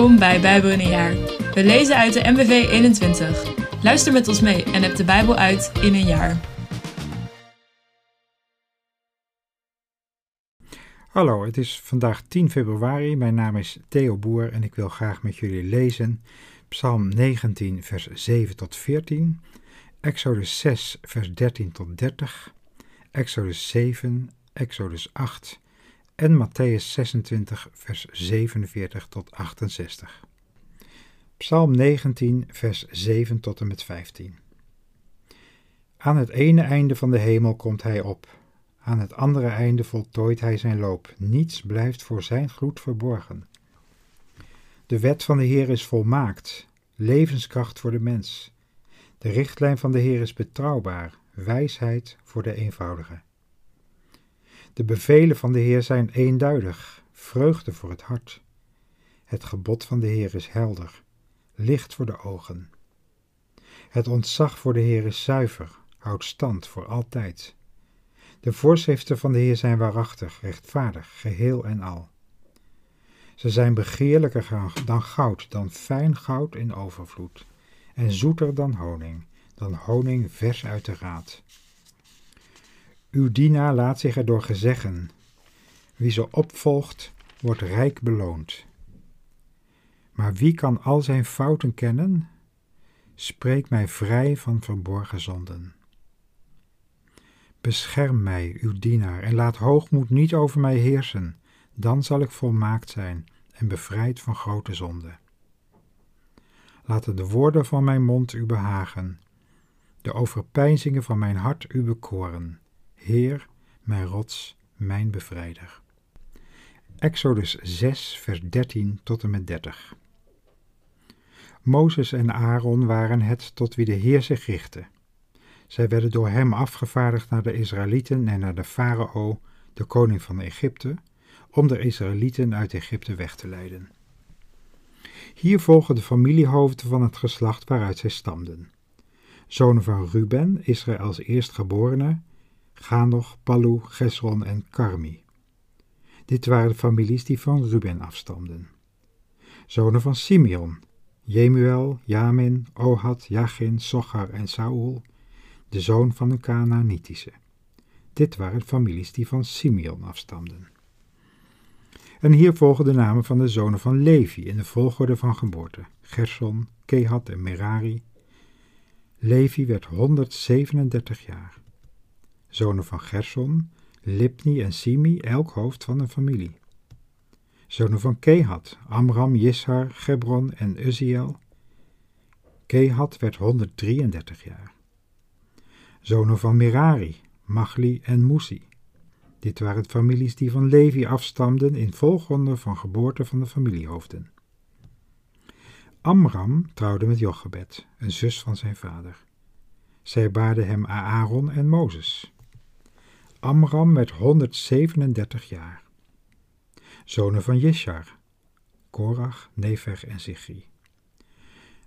Welkom bij Bijbel in een jaar. We lezen uit de MBV 21. Luister met ons mee en heb de Bijbel uit in een jaar. Hallo, het is vandaag 10 februari. Mijn naam is Theo Boer en ik wil graag met jullie lezen Psalm 19, vers 7 tot 14, Exodus 6, vers 13 tot 30, Exodus 7, Exodus 8 en Matthäus 26, vers 47 tot 68. Psalm 19, vers 7 tot en met 15. Aan het ene einde van de hemel komt hij op, aan het andere einde voltooit hij zijn loop. Niets blijft voor zijn gloed verborgen. De wet van de Heer is volmaakt, levenskracht voor de mens. De richtlijn van de Heer is betrouwbaar, wijsheid voor de eenvoudige. De bevelen van de Heer zijn eenduidig, vreugde voor het hart. Het gebod van de Heer is helder, licht voor de ogen. Het ontzag voor de Heer is zuiver, houdt stand voor altijd. De voorschriften van de Heer zijn waarachtig, rechtvaardig, geheel en al. Ze zijn begeerlijker dan goud, dan fijn goud in overvloed, en zoeter dan honing, dan honing vers uit de raad. Uw dienaar laat zich erdoor gezeggen. Wie ze opvolgt, wordt rijk beloond. Maar wie kan al zijn fouten kennen? Spreek mij vrij van verborgen zonden. Bescherm mij, uw dienaar, en laat hoogmoed niet over mij heersen, dan zal ik volmaakt zijn en bevrijd van grote zonde. Laten de woorden van mijn mond u behagen, de overpeinzingen van mijn hart u bekoren. Heer, mijn rots, mijn bevrijder. Exodus 6, vers 13 tot en met 30. Mozes en Aaron waren het tot wie de Heer zich richtte. Zij werden door hem afgevaardigd naar de Israëlieten en naar de farao, de koning van Egypte, om de Israëlieten uit Egypte weg te leiden. Hier volgen de familiehoofden van het geslacht waaruit zij stamden. Zonen van Ruben, Israëls eerstgeborene, Ganoch, Palu, Gesron en Karmi. Dit waren de families die van Ruben afstamden. Zonen van Simeon, Jemuel, Jamin, Ohad, Jachin, Sochar en Saul, de zoon van een Canaanitische. Dit waren families die van Simeon afstamden. En hier volgen de namen van de zonen van Levi in de volgorde van geboorte: Gerson, Kehat en Merari. Levi werd 137 jaar. Zonen van Gerson, Lipni en Simi, elk hoofd van een familie. Zonen van Kehat, Amram, Jishar, Gebron en Uziel. Kehat werd 133 jaar zonen van Merari, Machli en Musi. Dit waren families die van Levi afstamden in volgorde van geboorte van de familiehoofden. Amram trouwde met Jochebed, een zus van zijn vader. Zij baarden hem Aaron en Mozes. Amram werd 137 jaar. Zonen van Jeshar, Korach, Nefeg en Zigri.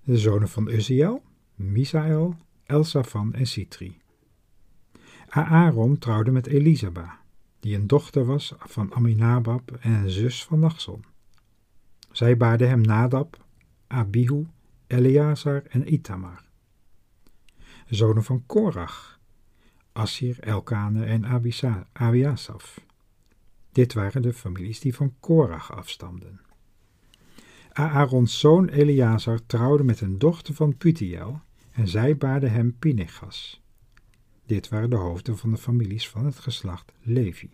De zonen van Uziel, Misael, Elsafan en Sitri. Aaron trouwde met Elisaba, die een dochter was van Aminabab en een zus van Nachson. Zij baarden hem Nadab, Abihu, Eleazar en Itamar. Zonen van Korach, Assir, Elkane en Abiasaf. Dit waren de families die van Korach afstamden. Aarons zoon Eleazar trouwde met een dochter van Putiel en zij baarden hem Pinechas. Dit waren de hoofden van de families van het geslacht Levi.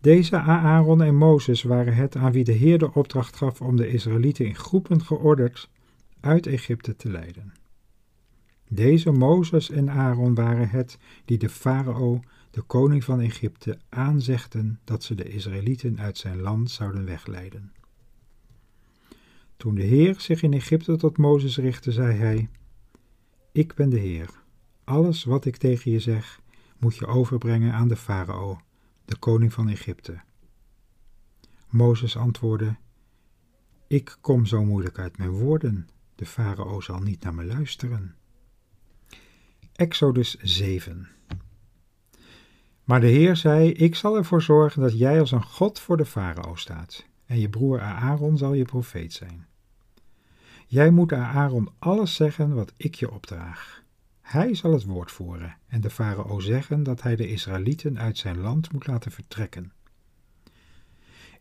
Deze Aaron en Mozes waren het aan wie de Heer de opdracht gaf om de Israëlieten in groepen georderd uit Egypte te leiden. Deze Mozes en Aaron waren het die de farao, de koning van Egypte, aanzegden dat ze de Israëlieten uit zijn land zouden wegleiden. Toen de Heer zich in Egypte tot Mozes richtte, zei hij: Ik ben de Heer alles wat ik tegen je zeg, moet je overbrengen aan de farao, de koning van Egypte. Mozes antwoordde: Ik kom zo moeilijk uit mijn woorden, de farao zal niet naar me luisteren. Exodus 7 Maar de Heer zei: Ik zal ervoor zorgen dat jij als een God voor de farao staat. en je broer Aaron zal je profeet zijn. Jij moet Aaron alles zeggen wat ik je opdraag. Hij zal het woord voeren en de farao zeggen dat hij de Israëlieten uit zijn land moet laten vertrekken.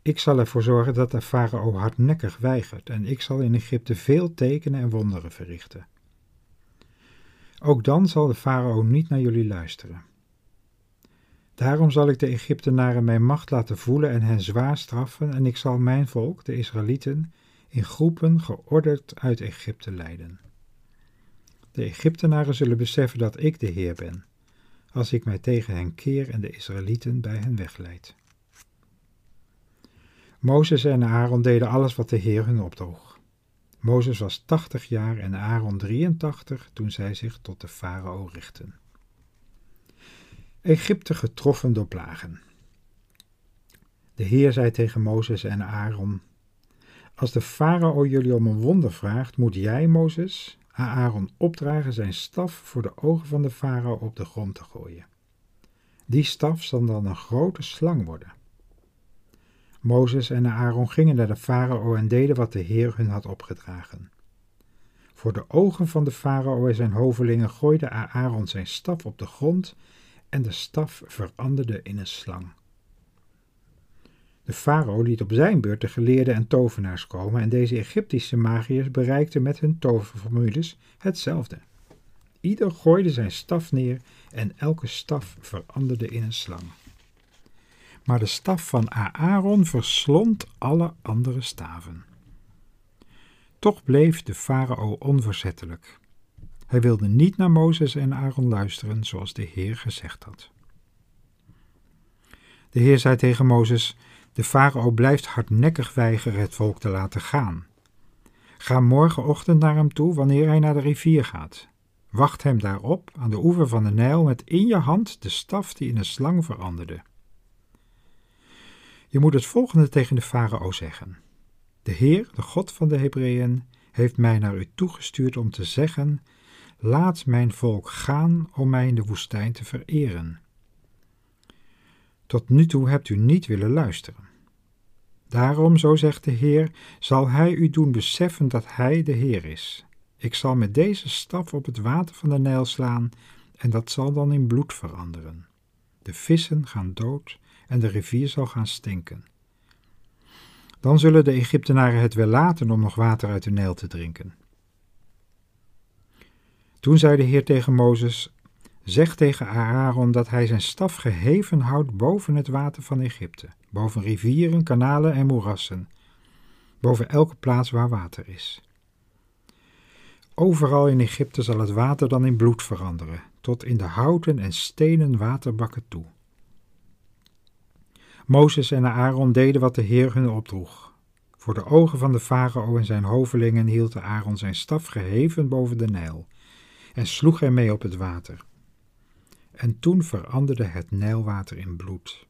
Ik zal ervoor zorgen dat de farao hardnekkig weigert en ik zal in Egypte veel tekenen en wonderen verrichten. Ook dan zal de farao niet naar jullie luisteren. Daarom zal ik de Egyptenaren mijn macht laten voelen en hen zwaar straffen, en ik zal mijn volk, de Israëlieten, in groepen georderd uit Egypte leiden. De Egyptenaren zullen beseffen dat ik de Heer ben, als ik mij tegen hen keer en de Israëlieten bij hen wegleid. Mozes en Aaron deden alles wat de Heer hun opdroeg. Mozes was tachtig jaar en Aaron 83 toen zij zich tot de farao richtten. Egypte getroffen door plagen. De Heer zei tegen Mozes en Aaron: Als de farao jullie om een wonder vraagt, moet jij, Mozes, aan Aaron opdragen zijn staf voor de ogen van de farao op de grond te gooien. Die staf zal dan een grote slang worden. Mozes en Aaron gingen naar de farao en deden wat de Heer hun had opgedragen. Voor de ogen van de farao en zijn hovelingen gooide Aaron zijn staf op de grond en de staf veranderde in een slang. De farao liet op zijn beurt de geleerden en tovenaars komen en deze Egyptische magiërs bereikten met hun toverformules hetzelfde. Ieder gooide zijn staf neer en elke staf veranderde in een slang. Maar de staf van Aaron verslond alle andere staven. Toch bleef de farao onverzettelijk. Hij wilde niet naar Mozes en Aaron luisteren zoals de Heer gezegd had. De Heer zei tegen Mozes: De farao blijft hardnekkig weigeren het volk te laten gaan. Ga morgenochtend naar hem toe wanneer hij naar de rivier gaat. Wacht hem daarop aan de oever van de Nijl met in je hand de staf die in een slang veranderde. Je moet het volgende tegen de farao zeggen: De Heer, de God van de Hebreeën, heeft mij naar u toegestuurd om te zeggen Laat mijn volk gaan om mij in de woestijn te vereren. Tot nu toe hebt u niet willen luisteren. Daarom, zo zegt de Heer, zal Hij u doen beseffen dat Hij de Heer is. Ik zal met deze staf op het water van de Nijl slaan en dat zal dan in bloed veranderen. De vissen gaan dood en de rivier zal gaan stinken. Dan zullen de Egyptenaren het wel laten om nog water uit de Nijl te drinken. Toen zei de Heer tegen Mozes: Zeg tegen Aaron dat hij zijn staf geheven houdt boven het water van Egypte, boven rivieren, kanalen en moerassen, boven elke plaats waar water is. Overal in Egypte zal het water dan in bloed veranderen, tot in de houten en stenen waterbakken toe. Mozes en Aaron deden wat de Heer hun opdroeg. Voor de ogen van de farao en zijn hovelingen hield Aaron zijn staf geheven boven de Nijl en sloeg ermee op het water. En toen veranderde het Nijlwater in bloed.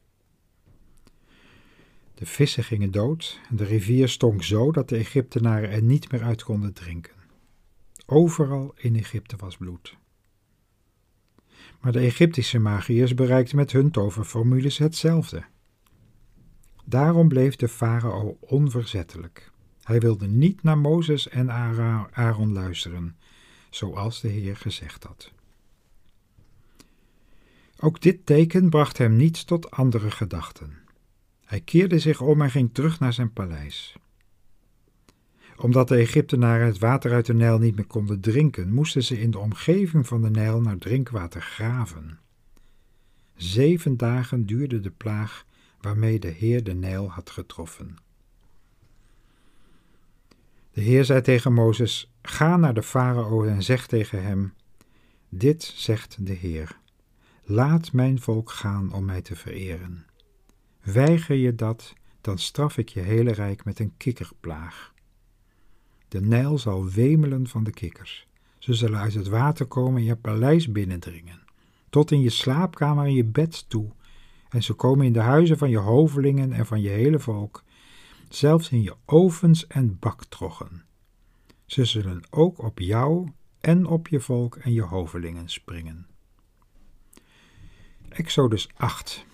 De vissen gingen dood en de rivier stonk zo dat de Egyptenaren er niet meer uit konden drinken. Overal in Egypte was bloed. Maar de Egyptische magiërs bereikten met hun toverformules hetzelfde. Daarom bleef de farao onverzettelijk. Hij wilde niet naar Mozes en Aaron luisteren, zoals de Heer gezegd had. Ook dit teken bracht hem niet tot andere gedachten. Hij keerde zich om en ging terug naar zijn paleis. Omdat de Egyptenaren het water uit de Nijl niet meer konden drinken, moesten ze in de omgeving van de Nijl naar drinkwater graven. Zeven dagen duurde de plaag waarmee de Heer de Nijl had getroffen. De Heer zei tegen Mozes: Ga naar de farao en zeg tegen hem: Dit zegt de Heer: Laat mijn volk gaan om mij te vereren. Weiger je dat, dan straf ik je hele rijk met een kikkerplaag. De Nijl zal wemelen van de kikkers. Ze zullen uit het water komen en je paleis binnendringen, tot in je slaapkamer en je bed toe. En ze komen in de huizen van je hovelingen en van je hele volk, zelfs in je ovens en baktroggen. Ze zullen ook op jou en op je volk en je hovelingen springen. Exodus 8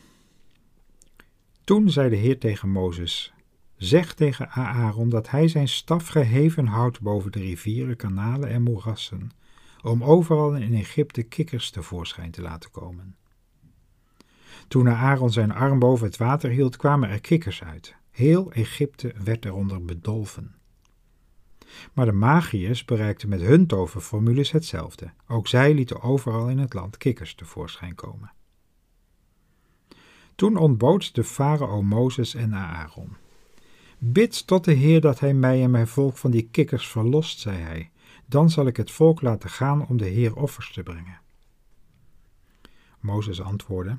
Toen zei de Heer tegen Mozes, zeg tegen Aaron dat hij zijn staf geheven houdt boven de rivieren, kanalen en moerassen, om overal in Egypte kikkers tevoorschijn te laten komen. Toen Aaron zijn arm boven het water hield, kwamen er kikkers uit. Heel Egypte werd eronder bedolven. Maar de magiërs bereikten met hun toverformules hetzelfde. Ook zij lieten overal in het land kikkers tevoorschijn komen. Toen ontbood de farao Mozes en Aaron. Bid tot de Heer dat hij mij en mijn volk van die kikkers verlost, zei hij. Dan zal ik het volk laten gaan om de Heer offers te brengen. Mozes antwoordde: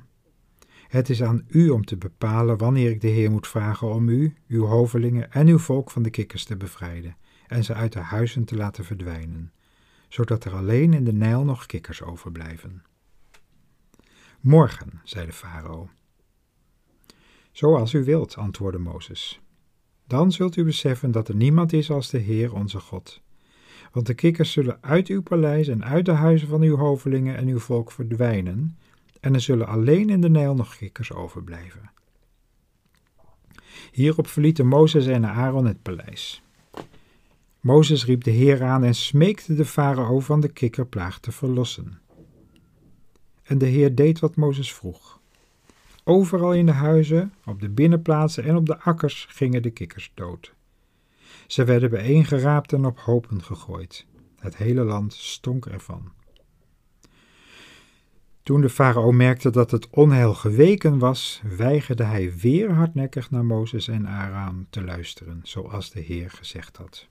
Het is aan u om te bepalen wanneer ik de Heer moet vragen om u, uw hovelingen en uw volk van de kikkers te bevrijden en ze uit de huizen te laten verdwijnen, zodat er alleen in de Nijl nog kikkers overblijven. Morgen, zei de farao. Zoals u wilt, antwoordde Mozes. Dan zult u beseffen dat er niemand is als de Heer onze God. Want de kikkers zullen uit uw paleis en uit de huizen van uw hovelingen en uw volk verdwijnen, en er zullen alleen in de Nijl nog kikkers overblijven. Hierop verlieten Mozes en Aaron het paleis. Mozes riep de Heer aan en smeekte de farao van de kikkerplaag te verlossen. En de Heer deed wat Mozes vroeg. Overal in de huizen, op de binnenplaatsen en op de akkers gingen de kikkers dood. Ze werden bijeengeraapt en op hopen gegooid. Het hele land stonk ervan. Toen de farao merkte dat het onheil geweken was, weigerde hij weer hardnekkig naar Mozes en Aaron te luisteren, zoals de Heer gezegd had.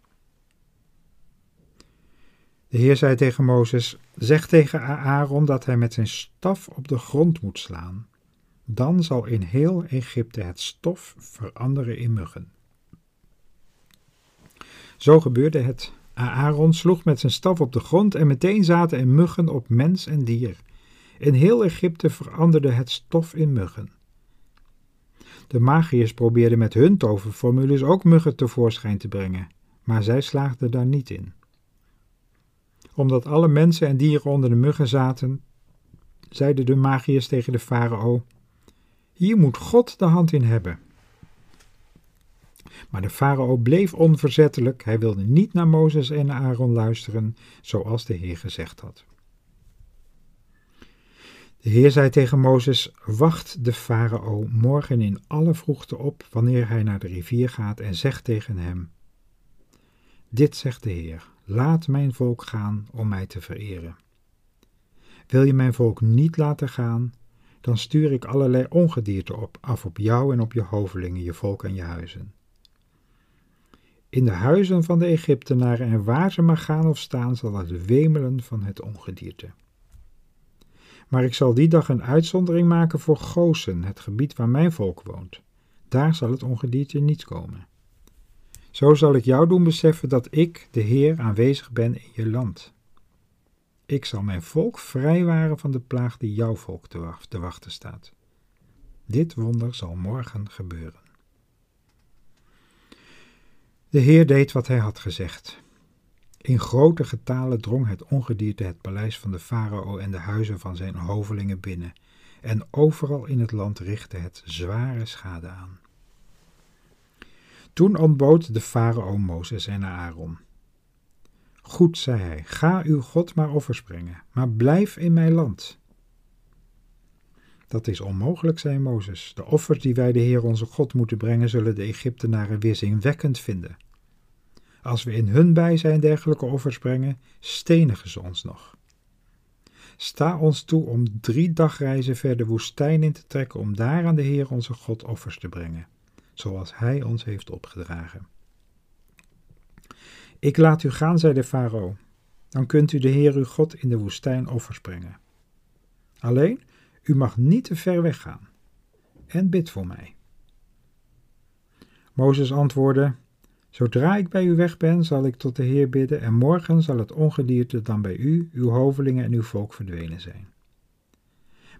De Heer zei tegen Mozes: Zeg tegen Aaron dat hij met zijn staf op de grond moet slaan. Dan zal in heel Egypte het stof veranderen in muggen. Zo gebeurde het. Aaron sloeg met zijn staf op de grond en meteen zaten er muggen op mens en dier. In heel Egypte veranderde het stof in muggen. De magiërs probeerden met hun toverformules ook muggen tevoorschijn te brengen, maar zij slaagden daar niet in. Omdat alle mensen en dieren onder de muggen zaten, zeiden de magiërs tegen de farao: hier moet God de hand in hebben. Maar de farao bleef onverzettelijk, hij wilde niet naar Mozes en Aaron luisteren, zoals de Heer gezegd had. De Heer zei tegen Mozes: Wacht de farao morgen in alle vroegte op, wanneer hij naar de rivier gaat, en zeg tegen hem: Dit zegt de Heer: Laat mijn volk gaan om mij te vereren. Wil je mijn volk niet laten gaan, dan stuur ik allerlei ongedierte op, af op jou en op je hovelingen, je volk en je huizen. In de huizen van de Egyptenaren en waar ze maar gaan of staan, zal het wemelen van het ongedierte. Maar ik zal die dag een uitzondering maken voor Gozen, het gebied waar mijn volk woont. Daar zal het ongedierte niet komen. Zo zal ik jou doen beseffen dat ik, de Heer, aanwezig ben in je land. Ik zal mijn volk vrijwaren van de plaag die jouw volk te wachten staat. Dit wonder zal morgen gebeuren. De Heer deed wat hij had gezegd. In grote getalen drong het ongedierte het paleis van de farao en de huizen van zijn hovelingen binnen, en overal in het land richtte het zware schade aan. Toen ontbood de farao Mozes en Aaron. Goed, zei hij, ga uw God maar offers brengen, maar blijf in mijn land. Dat is onmogelijk, zei Mozes. De offers die wij de Heer onze God moeten brengen, zullen de Egyptenaren weerzinwekkend vinden. Als we in hun bijzijn dergelijke offers brengen, stenigen ze ons nog. Sta ons toe om drie dagreizen ver de woestijn in te trekken om daar aan de Heer onze God offers te brengen, zoals Hij ons heeft opgedragen. Ik laat u gaan, zei de farao. Dan kunt u de Heer uw God in de woestijn offers brengen. Alleen, u mag niet te ver weggaan. En bid voor mij. Mozes antwoordde: Zodra ik bij u weg ben, zal ik tot de Heer bidden, en morgen zal het ongedierte dan bij u, uw hovelingen en uw volk verdwenen zijn.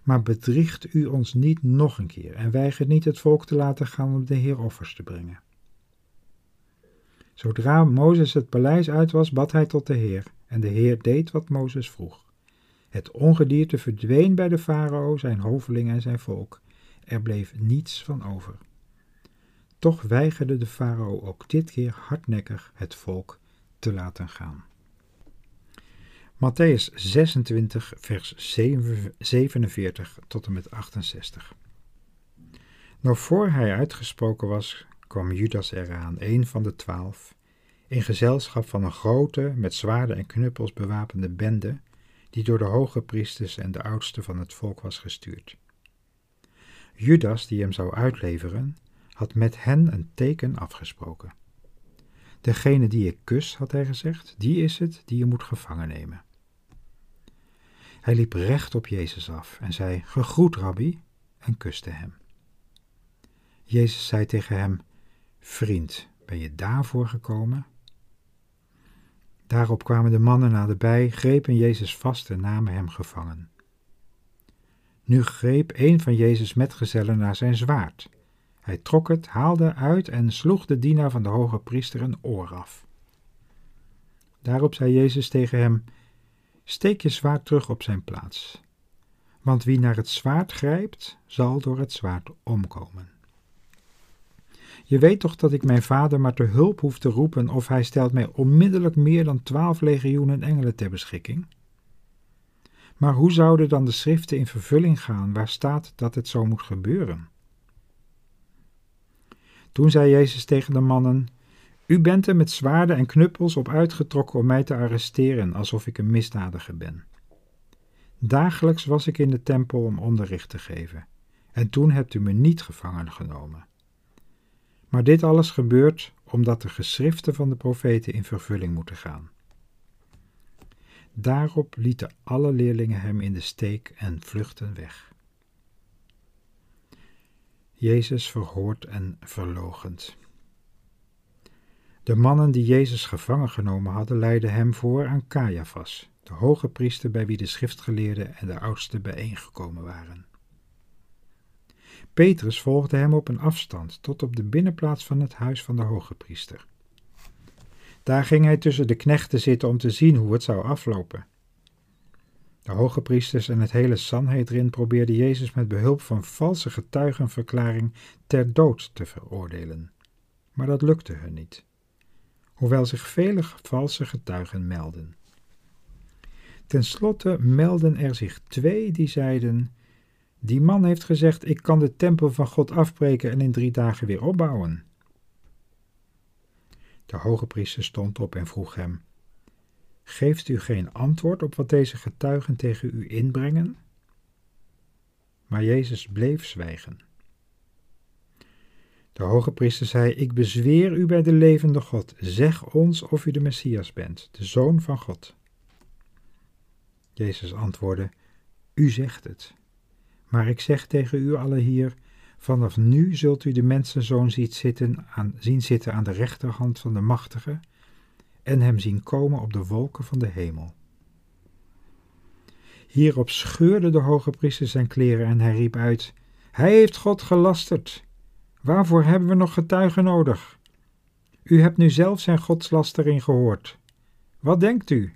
Maar bedriegt u ons niet nog een keer en weigert niet het volk te laten gaan om de Heer offers te brengen. Zodra Mozes het paleis uit was, bad hij tot de Heer, en de Heer deed wat Mozes vroeg. Het ongedierte verdween bij de farao, zijn hoveling en zijn volk. Er bleef niets van over. Toch weigerde de farao ook dit keer hardnekkig het volk te laten gaan. Matthäus 26, vers 47 tot en met 68. Nog voor hij uitgesproken was, kwam Judas eraan, een van de twaalf, in gezelschap van een grote, met zwaarden en knuppels bewapende bende, die door de hoge priesters en de oudsten van het volk was gestuurd. Judas, die hem zou uitleveren, had met hen een teken afgesproken. Degene die ik kus, had hij gezegd, die is het die je moet gevangen nemen. Hij liep recht op Jezus af en zei: Gegroet, rabbi, en kuste hem. Jezus zei tegen hem: Vriend, ben je daarvoor gekomen? Daarop kwamen de mannen naderbij, grepen Jezus vast en namen hem gevangen. Nu greep een van Jezus' metgezellen naar zijn zwaard. Hij trok het, haalde uit en sloeg de dienaar van de hoge priester een oor af. Daarop zei Jezus tegen hem: Steek je zwaard terug op zijn plaats. Want wie naar het zwaard grijpt, zal door het zwaard omkomen. Je weet toch dat ik mijn vader maar te hulp hoef te roepen, of hij stelt mij onmiddellijk meer dan twaalf legioenen engelen ter beschikking? Maar hoe zouden dan de schriften in vervulling gaan waar staat dat het zo moet gebeuren? Toen zei Jezus tegen de mannen: U bent er met zwaarden en knuppels op uitgetrokken om mij te arresteren, alsof ik een misdadiger ben. Dagelijks was ik in de tempel om onderricht te geven, en toen hebt u me niet gevangen genomen. Maar dit alles gebeurt omdat de geschriften van de profeten in vervulling moeten gaan. Daarop lieten alle leerlingen hem in de steek en vluchtten weg. Jezus verhoord en verlogend. De mannen die Jezus gevangen genomen hadden, leidden hem voor aan Caiaphas, de hoge priester bij wie de schriftgeleerden en de oudsten bijeengekomen waren. Petrus volgde hem op een afstand tot op de binnenplaats van het huis van de hoge priester. Daar ging hij tussen de knechten zitten om te zien hoe het zou aflopen. De hoge priesters en het hele Sanhedrin probeerden Jezus met behulp van valse getuigenverklaring ter dood te veroordelen. Maar dat lukte hun niet, hoewel zich vele valse getuigen melden. Ten slotte melden er zich twee die zeiden: Die man heeft gezegd: Ik kan de tempel van God afbreken en in drie dagen weer opbouwen. De hoge priester stond op en vroeg hem: Geeft u geen antwoord op wat deze getuigen tegen u inbrengen? Maar Jezus bleef zwijgen. De hoge priester zei: Ik bezweer u bij de levende God, zeg ons of u de Messias bent, de Zoon van God. Jezus antwoordde: U zegt het. Maar ik zeg tegen u allen hier: vanaf nu zult u de mensenzoon zien zitten aan, zien zitten aan de rechterhand van de Machtige en hem zien komen op de wolken van de hemel. Hierop scheurde de hoge priester zijn kleren en hij riep uit: Hij heeft God gelasterd. Waarvoor hebben we nog getuigen nodig? U hebt nu zelf zijn godslastering gehoord. Wat denkt u?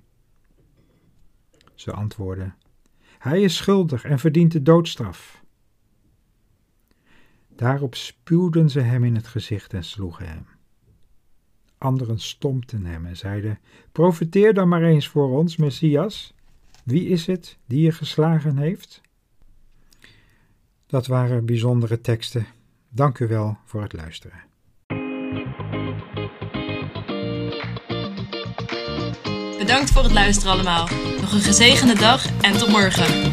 Ze antwoordden: Hij is schuldig en verdient de doodstraf. Daarop spuwden ze hem in het gezicht en sloegen hem. Anderen stompten hem en zeiden: Profeteer dan maar eens voor ons, Messias. Wie is het die je geslagen heeft? Dat waren bijzondere teksten. Dank u wel voor het luisteren. Bedankt voor het luisteren allemaal. Nog een gezegende dag en tot morgen.